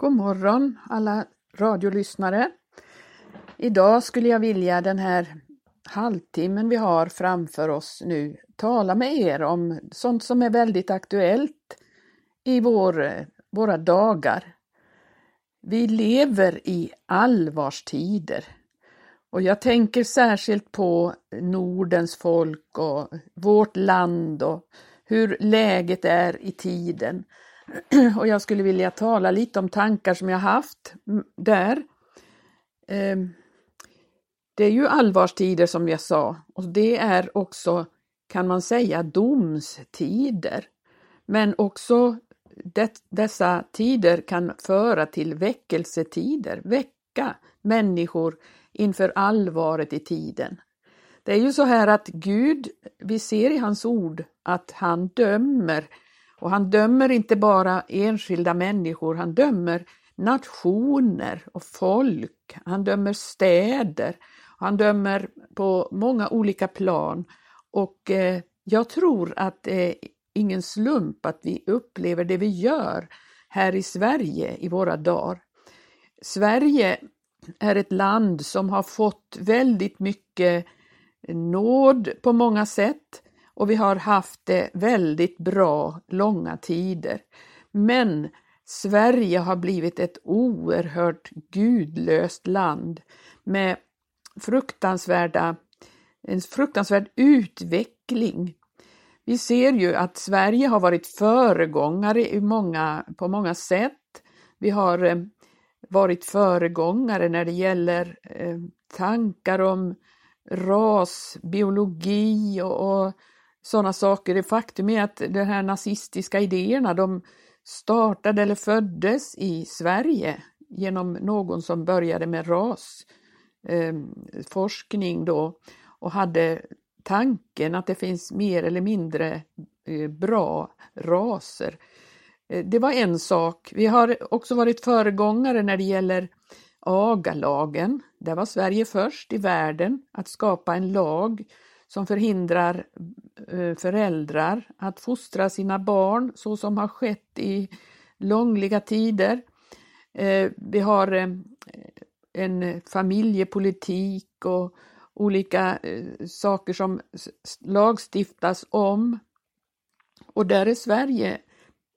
God morgon alla radiolyssnare. Idag skulle jag vilja den här halvtimmen vi har framför oss nu tala med er om sånt som är väldigt aktuellt i vår, våra dagar. Vi lever i allvarstider och jag tänker särskilt på Nordens folk och vårt land och hur läget är i tiden. Och jag skulle vilja tala lite om tankar som jag haft där. Ehm, det är ju allvarstider som jag sa och det är också, kan man säga, domstider. Men också det, dessa tider kan föra till väckelsetider, väcka människor inför allvaret i tiden. Det är ju så här att Gud, vi ser i hans ord att han dömer och han dömer inte bara enskilda människor, han dömer nationer och folk, han dömer städer, han dömer på många olika plan. Och eh, jag tror att det är ingen slump att vi upplever det vi gör här i Sverige i våra dagar. Sverige är ett land som har fått väldigt mycket nåd på många sätt och vi har haft det väldigt bra långa tider. Men Sverige har blivit ett oerhört gudlöst land med fruktansvärda, en fruktansvärd utveckling. Vi ser ju att Sverige har varit föregångare i många, på många sätt. Vi har eh, varit föregångare när det gäller eh, tankar om rasbiologi och, och sådana saker. Det faktum är att de här nazistiska idéerna de startade eller föddes i Sverige genom någon som började med rasforskning eh, då och hade tanken att det finns mer eller mindre eh, bra raser. Eh, det var en sak. Vi har också varit föregångare när det gäller agalagen. Där var Sverige först i världen att skapa en lag som förhindrar eh, föräldrar att fostra sina barn så som har skett i långliga tider. Eh, vi har eh, en familjepolitik och olika saker som lagstiftas om. Och där är Sverige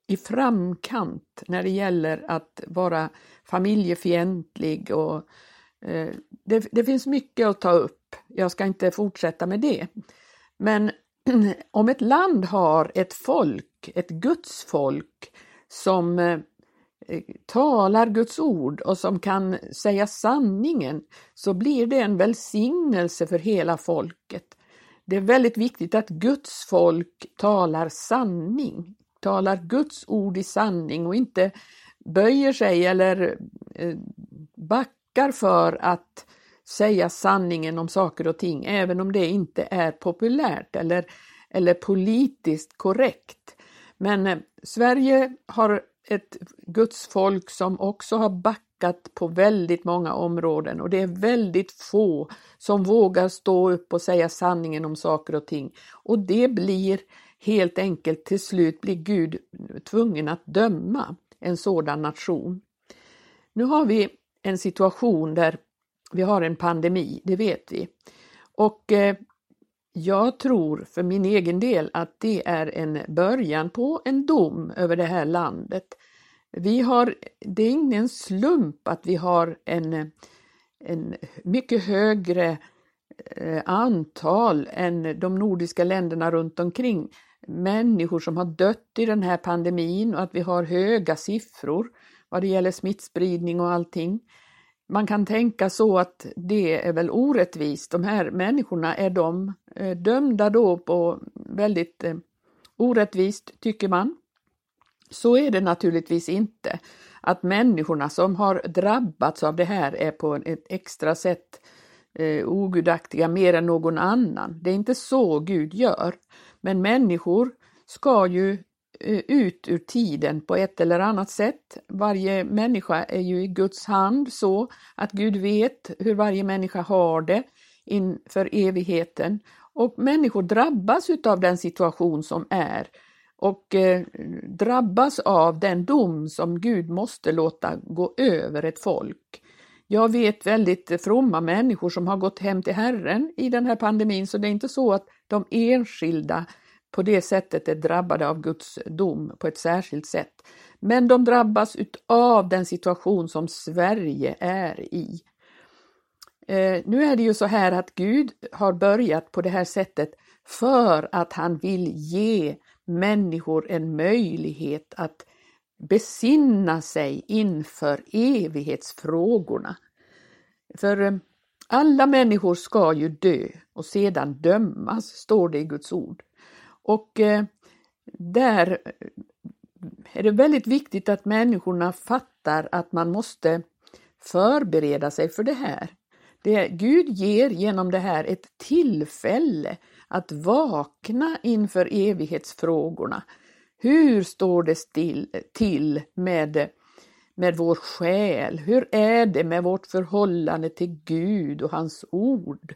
i framkant när det gäller att vara familjefientlig och det, det finns mycket att ta upp jag ska inte fortsätta med det. Men om ett land har ett folk, ett Guds folk som eh, eh, talar Guds ord och som kan säga sanningen så blir det en välsignelse för hela folket. Det är väldigt viktigt att Guds folk talar sanning, talar Guds ord i sanning och inte böjer sig eller eh, backar för att säga sanningen om saker och ting, även om det inte är populärt eller, eller politiskt korrekt. Men eh, Sverige har ett Guds folk som också har backat på väldigt många områden och det är väldigt få som vågar stå upp och säga sanningen om saker och ting. Och det blir helt enkelt till slut blir Gud tvungen att döma en sådan nation. Nu har vi en situation där vi har en pandemi, det vet vi. Och eh, jag tror för min egen del att det är en början på en dom över det här landet. Vi har, det är ingen slump att vi har en, en mycket högre eh, antal än de nordiska länderna runt omkring människor som har dött i den här pandemin och att vi har höga siffror vad det gäller smittspridning och allting. Man kan tänka så att det är väl orättvist. De här människorna, är de eh, dömda då på väldigt eh, orättvist, tycker man? Så är det naturligtvis inte. Att människorna som har drabbats av det här är på ett extra sätt eh, ogudaktiga mer än någon annan. Det är inte så Gud gör. Men människor ska ju Eh, ut ur tiden på ett eller annat sätt. Varje människa är ju i Guds hand så att Gud vet hur varje människa har det inför evigheten. Och människor drabbas utav den situation som är. och eh, drabbas av den dom som Gud måste låta gå över ett folk. Jag vet väldigt fromma människor som har gått hem till Herren i den här pandemin, så det är inte så att de enskilda på det sättet är drabbade av Guds dom på ett särskilt sätt. Men de drabbas av den situation som Sverige är i. Eh, nu är det ju så här att Gud har börjat på det här sättet för att han vill ge människor en möjlighet att besinna sig inför evighetsfrågorna. För eh, alla människor ska ju dö och sedan dömas, står det i Guds ord. Och eh, där eh, är det väldigt viktigt att människorna fattar att man måste förbereda sig för det här. Det, Gud ger genom det här ett tillfälle att vakna inför evighetsfrågorna. Hur står det still, till med, med vår själ? Hur är det med vårt förhållande till Gud och hans ord?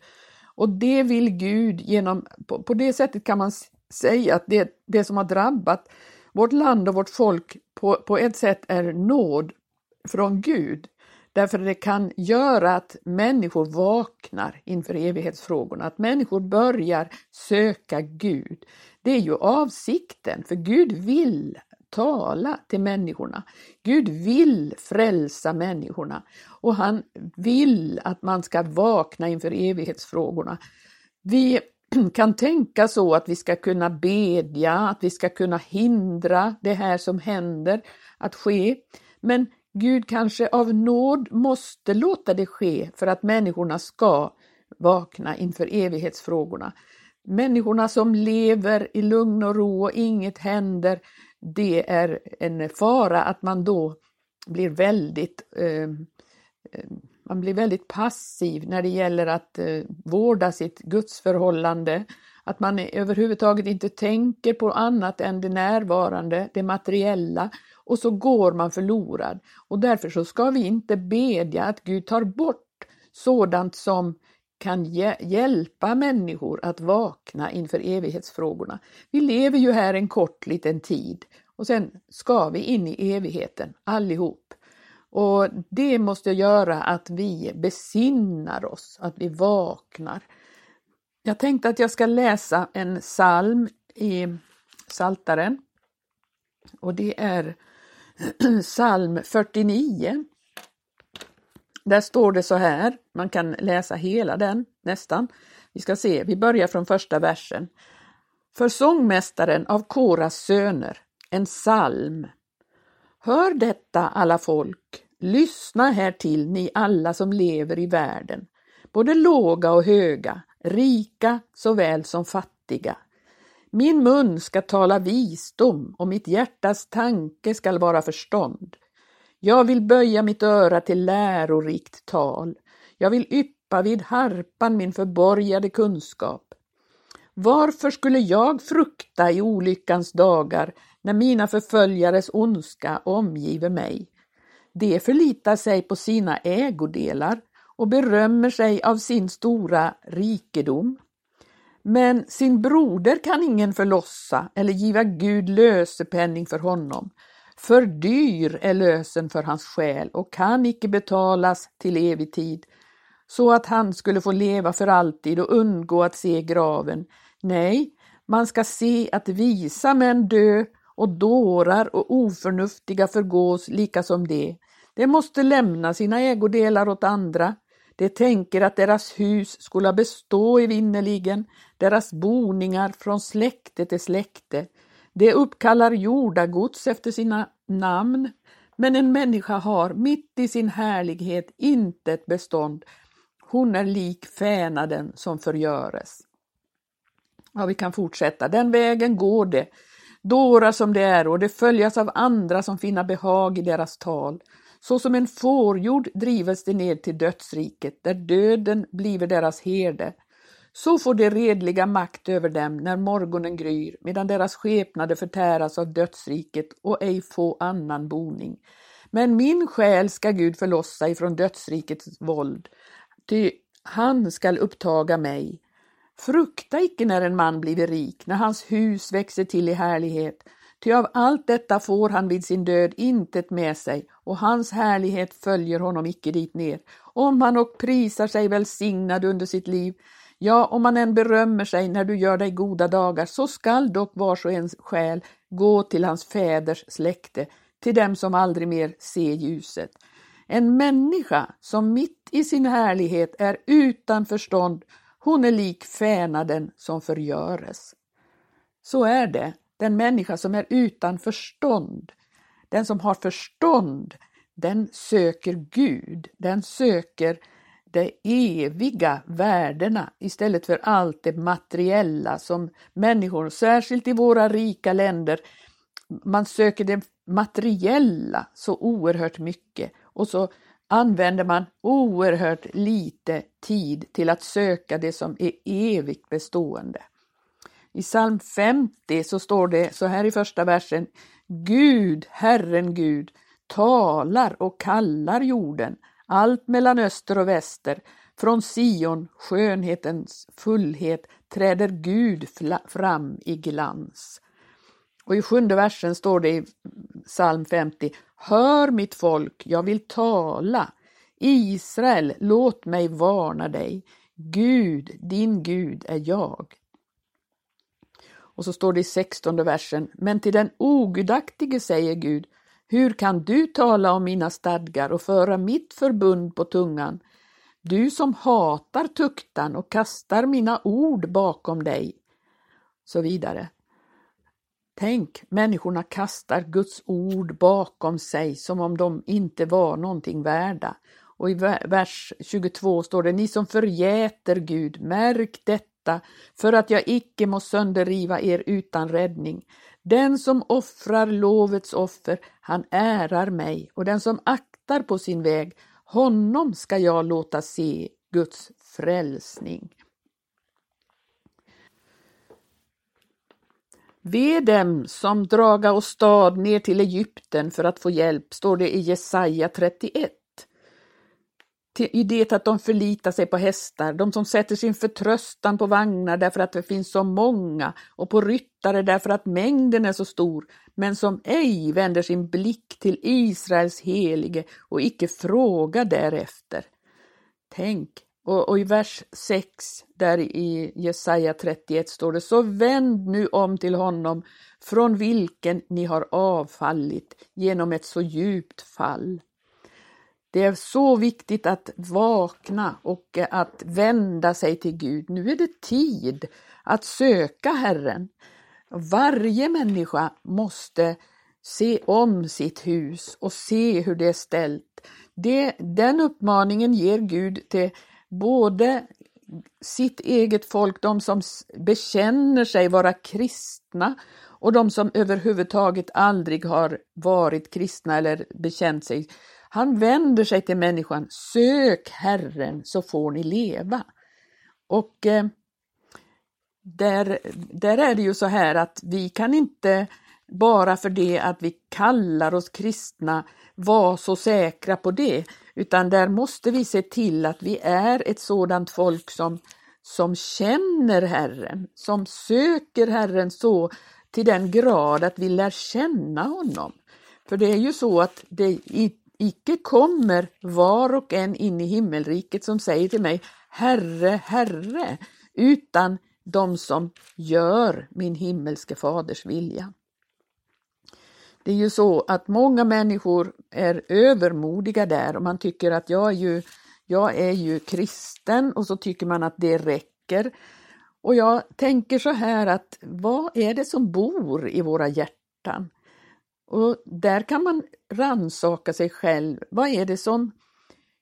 Och det vill Gud genom, på, på det sättet kan man säga att det, det som har drabbat vårt land och vårt folk på, på ett sätt är nåd från Gud. Därför det kan göra att människor vaknar inför evighetsfrågorna, att människor börjar söka Gud. Det är ju avsikten, för Gud vill tala till människorna. Gud vill frälsa människorna och han vill att man ska vakna inför evighetsfrågorna. Vi kan tänka så att vi ska kunna bedja, att vi ska kunna hindra det här som händer att ske. Men Gud kanske av nåd måste låta det ske för att människorna ska vakna inför evighetsfrågorna. Människorna som lever i lugn och ro och inget händer, det är en fara att man då blir väldigt eh, eh man blir väldigt passiv när det gäller att eh, vårda sitt gudsförhållande. Att man överhuvudtaget inte tänker på annat än det närvarande, det materiella och så går man förlorad. Och därför så ska vi inte bedja att Gud tar bort sådant som kan hjälpa människor att vakna inför evighetsfrågorna. Vi lever ju här en kort liten tid och sen ska vi in i evigheten allihop. Och det måste göra att vi besinnar oss, att vi vaknar. Jag tänkte att jag ska läsa en psalm i Saltaren. Och det är psalm 49. Där står det så här, man kan läsa hela den nästan. Vi ska se, vi börjar från första versen. För sångmästaren av Koras söner, en psalm. Hör detta alla folk, Lyssna här till ni alla som lever i världen, både låga och höga, rika såväl som fattiga. Min mun ska tala visdom och mitt hjärtas tanke skall vara förstånd. Jag vill böja mitt öra till lärorikt tal. Jag vill yppa vid harpan min förborgade kunskap. Varför skulle jag frukta i olyckans dagar när mina förföljares ondska omgiver mig? De förlitar sig på sina ägodelar och berömmer sig av sin stora rikedom. Men sin broder kan ingen förlossa eller giva Gud lösepenning för honom. För dyr är lösen för hans själ och kan icke betalas till evig tid, så att han skulle få leva för alltid och undgå att se graven. Nej, man ska se att visa män dö och dårar och oförnuftiga förgås lika som det. De måste lämna sina ägodelar åt andra. De tänker att deras hus skola bestå evinnerligen, deras boningar från släkte till släkte. De uppkallar jordagods efter sina namn, men en människa har mitt i sin härlighet inte ett bestånd. Hon är lik fänaden som förgöres. Ja, vi kan fortsätta. Den vägen går det, dåra som det är, och det följas av andra som finner behag i deras tal. Såsom en fårjord drives de ned till dödsriket, där döden bliver deras herde. Så får de redliga makt över dem när morgonen gryr, medan deras skepnader förtäras av dödsriket och ej få annan boning. Men min själ ska Gud förlossa ifrån dödsrikets våld, ty han skall upptaga mig. Frukta icke när en man blivit rik, när hans hus växer till i härlighet, Ty av allt detta får han vid sin död intet med sig, och hans härlighet följer honom icke dit ner. Om han och prisar sig välsignad under sitt liv, ja, om han än berömmer sig när du gör dig goda dagar, så skall dock vars och ens själ gå till hans fäders släkte, till dem som aldrig mer ser ljuset. En människa som mitt i sin härlighet är utan förstånd, hon är lik fänaden som förgöres. Så är det, den människa som är utan förstånd. Den som har förstånd, den söker Gud, den söker de eviga värdena istället för allt det materiella som människor, särskilt i våra rika länder, man söker det materiella så oerhört mycket och så använder man oerhört lite tid till att söka det som är evigt bestående. I psalm 50 så står det så här i första versen Gud, Herren Gud, talar och kallar jorden, allt mellan öster och väster. Från Sion, skönhetens fullhet, träder Gud fram i glans. Och i sjunde versen står det i psalm 50 Hör mitt folk, jag vill tala. Israel, låt mig varna dig. Gud, din Gud är jag. Och så står det i sextonde versen, men till den ogudaktige säger Gud, hur kan du tala om mina stadgar och föra mitt förbund på tungan? Du som hatar tuktan och kastar mina ord bakom dig. Så vidare. Tänk, människorna kastar Guds ord bakom sig som om de inte var någonting värda. Och i vers 22 står det, ni som förgäter Gud, märk detta, för att jag icke må sönderriva er utan räddning. Den som offrar lovets offer, han ärar mig, och den som aktar på sin väg, honom ska jag låta se Guds frälsning. Ve dem som draga och stad ner till Egypten för att få hjälp, står det i Jesaja 31. I det att de förlitar sig på hästar, de som sätter sin förtröstan på vagnar därför att det finns så många och på ryttare därför att mängden är så stor, men som ej vänder sin blick till Israels helige och icke frågar därefter. Tänk, och, och, i vers 6 där i Jesaja 31 står det Så vänd nu om till honom från vilken ni har avfallit genom ett så djupt fall. Det är så viktigt att vakna och eh, att vända sig till Gud. Nu är det tid att söka Herren. Varje människa måste se om sitt hus och se hur det är ställt. Det, den uppmaningen ger Gud till både sitt eget folk, de som bekänner sig vara kristna och de som överhuvudtaget aldrig har varit kristna eller bekänt sig. Han vänder sig till människan, sök Herren så får ni leva. Och eh, där, där är det ju så här att vi kan inte bara för det att vi kallar oss kristna vara så säkra på det, utan där måste vi se till att vi är ett sådant folk som, som känner Herren, som söker Herren så till den grad att vi lär känna honom. För det är ju så att det icke kommer var och en in i himmelriket som säger till mig Herre, Herre, utan de som gör min himmelske faders vilja. Det är ju så att många människor är övermodiga där och man tycker att jag är ju, jag är ju kristen och så tycker man att det räcker. Och jag tänker så här att vad är det som bor i våra hjärtan? Och där kan man ransaka sig själv. Vad är det som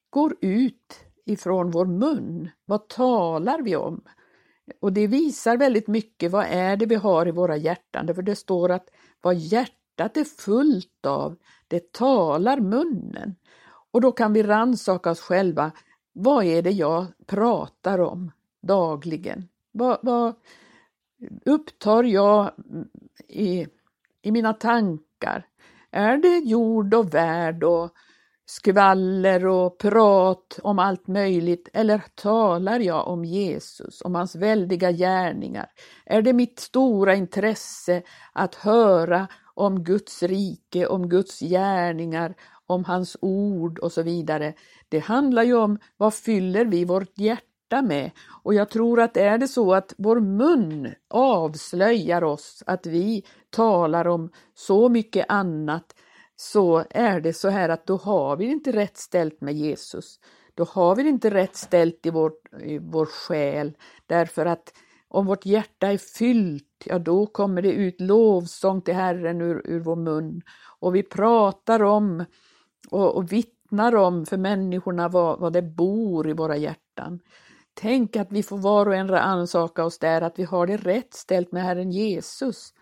går ut ifrån vår mun? Vad talar vi om? Och det visar väldigt mycket vad är det vi har i våra hjärtan. För det står att vad hjärtat hjärtat är fullt av, det talar munnen. Och då kan vi rannsaka oss själva. Vad är det jag pratar om dagligen? Vad, vad upptar jag i, i mina tankar? Är det jord och värld och skvaller och prat om allt möjligt eller talar jag om Jesus, om hans väldiga gärningar? Är det mitt stora intresse att höra om Guds rike, om Guds gärningar, om hans ord och så vidare. Det handlar ju om vad fyller vi vårt hjärta med? Och jag tror att är det så att vår mun avslöjar oss, att vi talar om så mycket annat, så är det så här att då har vi inte rätt ställt med Jesus. Då har vi inte rätt ställt i vår, i vår själ, därför att om vårt hjärta är fyllt, ja då kommer det ut lovsång till Herren ur, ur vår mun. Och vi pratar om och, och vittnar om för människorna vad, vad det bor i våra hjärtan. Tänk att vi får var och en ansaka oss där, att vi har det rätt ställt med Herren Jesus.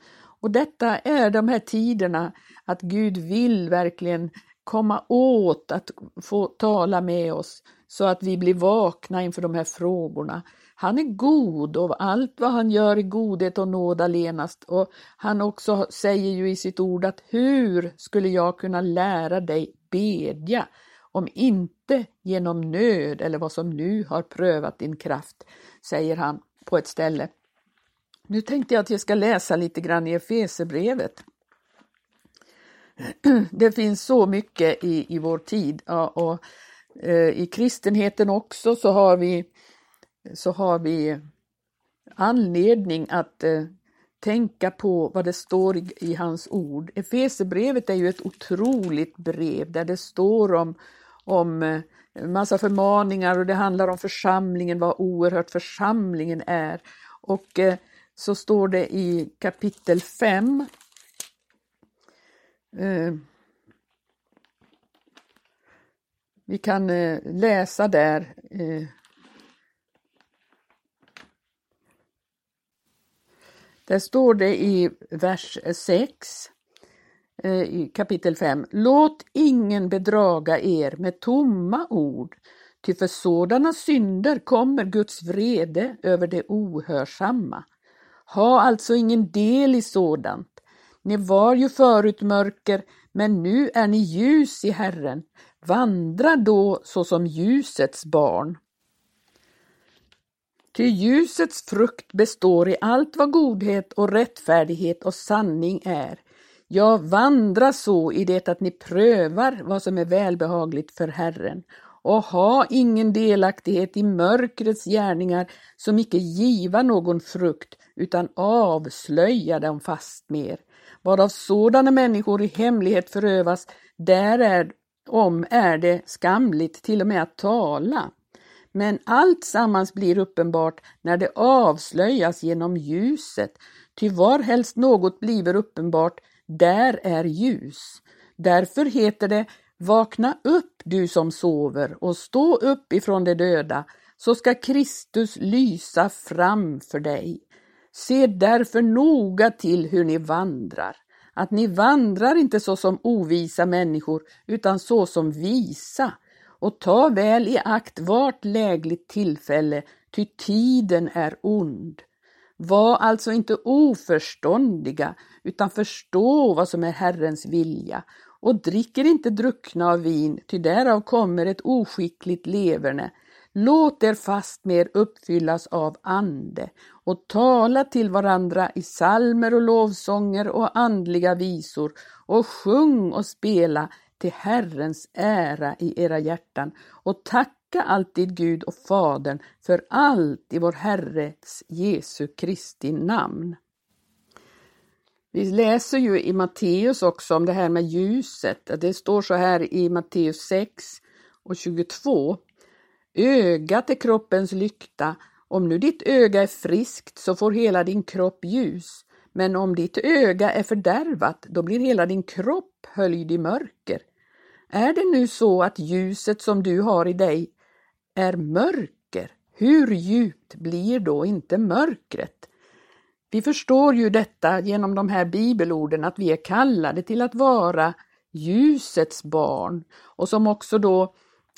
Och detta är de här tiderna att Gud vill verkligen komma åt att få tala med oss så att vi blir vakna inför de här frågorna. Han är god och allt vad han gör i godhet och nåd allenast. Och han också säger ju i sitt ord att hur skulle jag kunna lära dig bedja om inte genom nöd eller vad som nu har prövat din kraft, säger han på ett ställe. Nu tänkte jag att jag ska läsa lite grann i Efesebrevet. Det finns så mycket i, i vår tid ja, och eh, i kristenheten också så har vi, så har vi anledning att eh, tänka på vad det står i, i hans ord. Efesebrevet är ju ett otroligt brev där det står om, om eh, massa förmaningar och det handlar om församlingen, vad oerhört församlingen är. Och eh, så står det i kapitel 5 eh, vi kan läsa där Där står det i vers 6 Eh, kapitel 5. Låt ingen bedraga er med tomma ord, ty för sådana synder kommer Guds vrede över det ohörsamma. Ha alltså ingen del i sådant. Ni var ju förut mörker, men nu är ni ljus i Herren. Vandra då såsom ljusets barn. Ty ljusets frukt består i allt vad godhet och rättfärdighet och sanning är. Ja, vandra så i det att ni prövar vad som är välbehagligt för Herren och ha ingen delaktighet i mörkrets gärningar som icke giva någon frukt utan avslöja dem fastmer. Varav sådana människor i hemlighet förövas, där är, om är det skamligt till och med att tala. Men allt sammans blir uppenbart när det avslöjas genom ljuset, ty varhelst något bliver uppenbart, där är ljus. Därför heter det Vakna upp du som sover och stå upp ifrån de döda, så ska Kristus lysa fram för dig. Se därför noga till hur ni vandrar, att ni vandrar inte såsom ovisa människor, utan såsom visa, och ta väl i akt vart lägligt tillfälle, ty tiden är ond. Var alltså inte oförståndiga, utan förstå vad som är Herrens vilja, och dricker inte druckna av vin, ty därav kommer ett oskickligt leverne. Låt er fastmer uppfyllas av ande och tala till varandra i salmer och lovsånger och andliga visor och sjung och spela till Herrens ära i era hjärtan och tacka alltid Gud och Fadern för allt i vår Herres Jesu Kristi namn. Vi läser ju i Matteus också om det här med ljuset. Det står så här i Matteus 6 och 22. Ögat är kroppens lykta. Om nu ditt öga är friskt så får hela din kropp ljus. Men om ditt öga är fördärvat, då blir hela din kropp höljd i mörker. Är det nu så att ljuset som du har i dig är mörker, hur djupt blir då inte mörkret? Vi förstår ju detta genom de här bibelorden att vi är kallade till att vara ljusets barn och som också då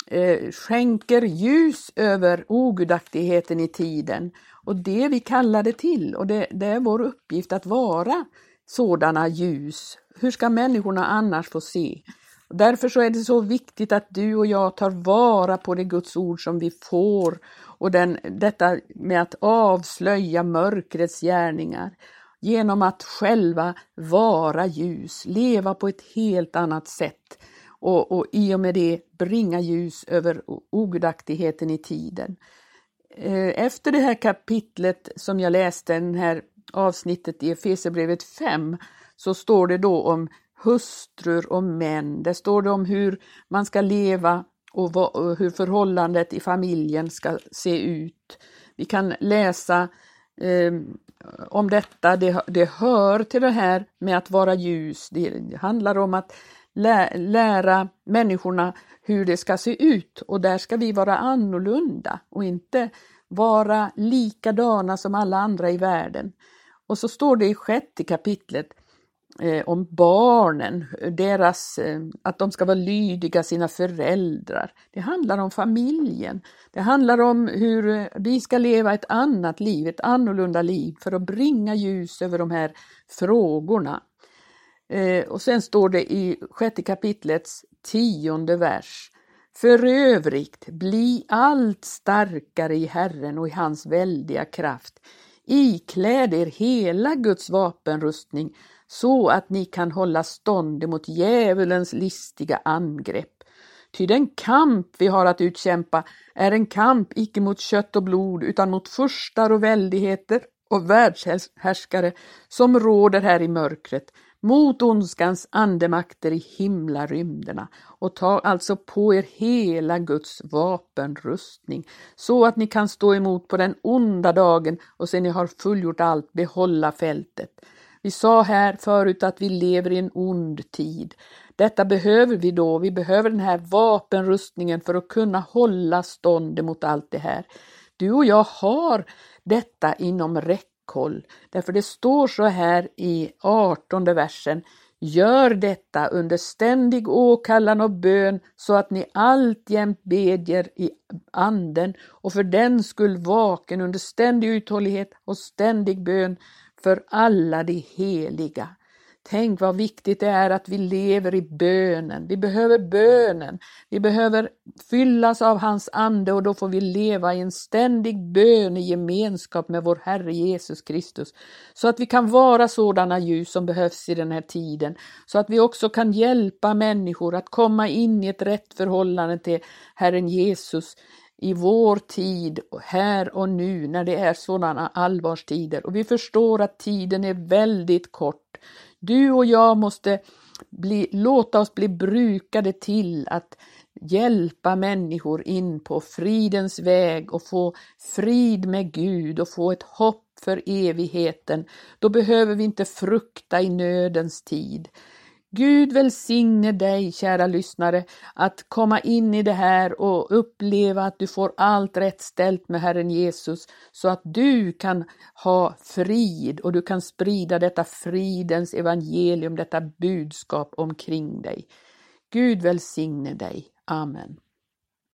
eh, skänker ljus över ogudaktigheten i tiden. Och det vi kallar det till och det, det är vår uppgift att vara sådana ljus. Hur ska människorna annars få se? Därför så är det så viktigt att du och jag tar vara på det Guds ord som vi får och den, detta med att avslöja mörkrets gärningar. genom att själva vara ljus, leva på ett helt annat sätt och, och i och med det bringa ljus över ogudaktigheten i tiden. Eh, efter det här kapitlet som jag läste, det här avsnittet i Efesierbrevet 5, så står det då om hustrur och män. Där står det om hur man ska leva och hur förhållandet i familjen ska se ut. Vi kan läsa eh, om detta, det, det hör till det här med att vara ljus. Det handlar om att lä, lära människorna hur det ska se ut och där ska vi vara annorlunda och inte vara likadana som alla andra i världen. Och så står det i sjätte kapitlet Eh, om barnen, deras, eh, att de ska vara lydiga sina föräldrar. Det handlar om familjen. Det handlar om hur eh, vi ska leva ett annat liv, ett annorlunda liv för att bringa ljus över de här frågorna. Eh, och sen står det i sjätte kapitlets tionde vers. För övrigt, bli allt starkare i Herren och i hans väldiga kraft. Ikläd er hela Guds vapenrustning så att ni kan hålla stånd emot djävulens listiga angrepp. Ty den kamp vi har att utkämpa är en kamp icke mot kött och blod utan mot furstar och väldigheter och världshärskare som råder här i mörkret, mot ondskans andemakter i himlarymderna och ta alltså på er hela Guds vapenrustning så att ni kan stå emot på den onda dagen och sen ni har fullgjort allt behålla fältet. Vi sa här förut att vi lever i en ond tid. Detta behöver vi då. Vi behöver den här vapenrustningen för att kunna hålla stånd mot allt det här. Du och jag har detta inom räckhåll. Därför det står så här i 18 versen. Gör detta under ständig åkallan och bön så att ni alltjämt bedjer i anden och för den skull vaken under ständig uthållighet och ständig bön för alla de heliga. Tänk vad viktigt det är att vi lever i bönen. Vi behöver bönen. Vi behöver fyllas av hans ande och då får vi leva i en ständig bön i gemenskap med vår Herre Jesus Kristus. Så att vi kan vara sådana ljus som behövs i den här tiden. Så att vi också kan hjälpa människor att komma in i ett rätt förhållande till Herren Jesus i vår tid, här och nu, när det är sådana allvarstider. Och vi förstår att tiden är väldigt kort. Du och jag måste bli, låta oss bli brukade till att hjälpa människor in på fridens väg och få frid med Gud och få ett hopp för evigheten. Då behöver vi inte frukta i nödens tid. Gud välsigne dig, kära lyssnare, att komma in i det här och uppleva att du får allt rätt ställt med Herren Jesus så att du kan ha frid och du kan sprida detta fridens evangelium, detta budskap omkring dig. Gud välsigne dig. Amen.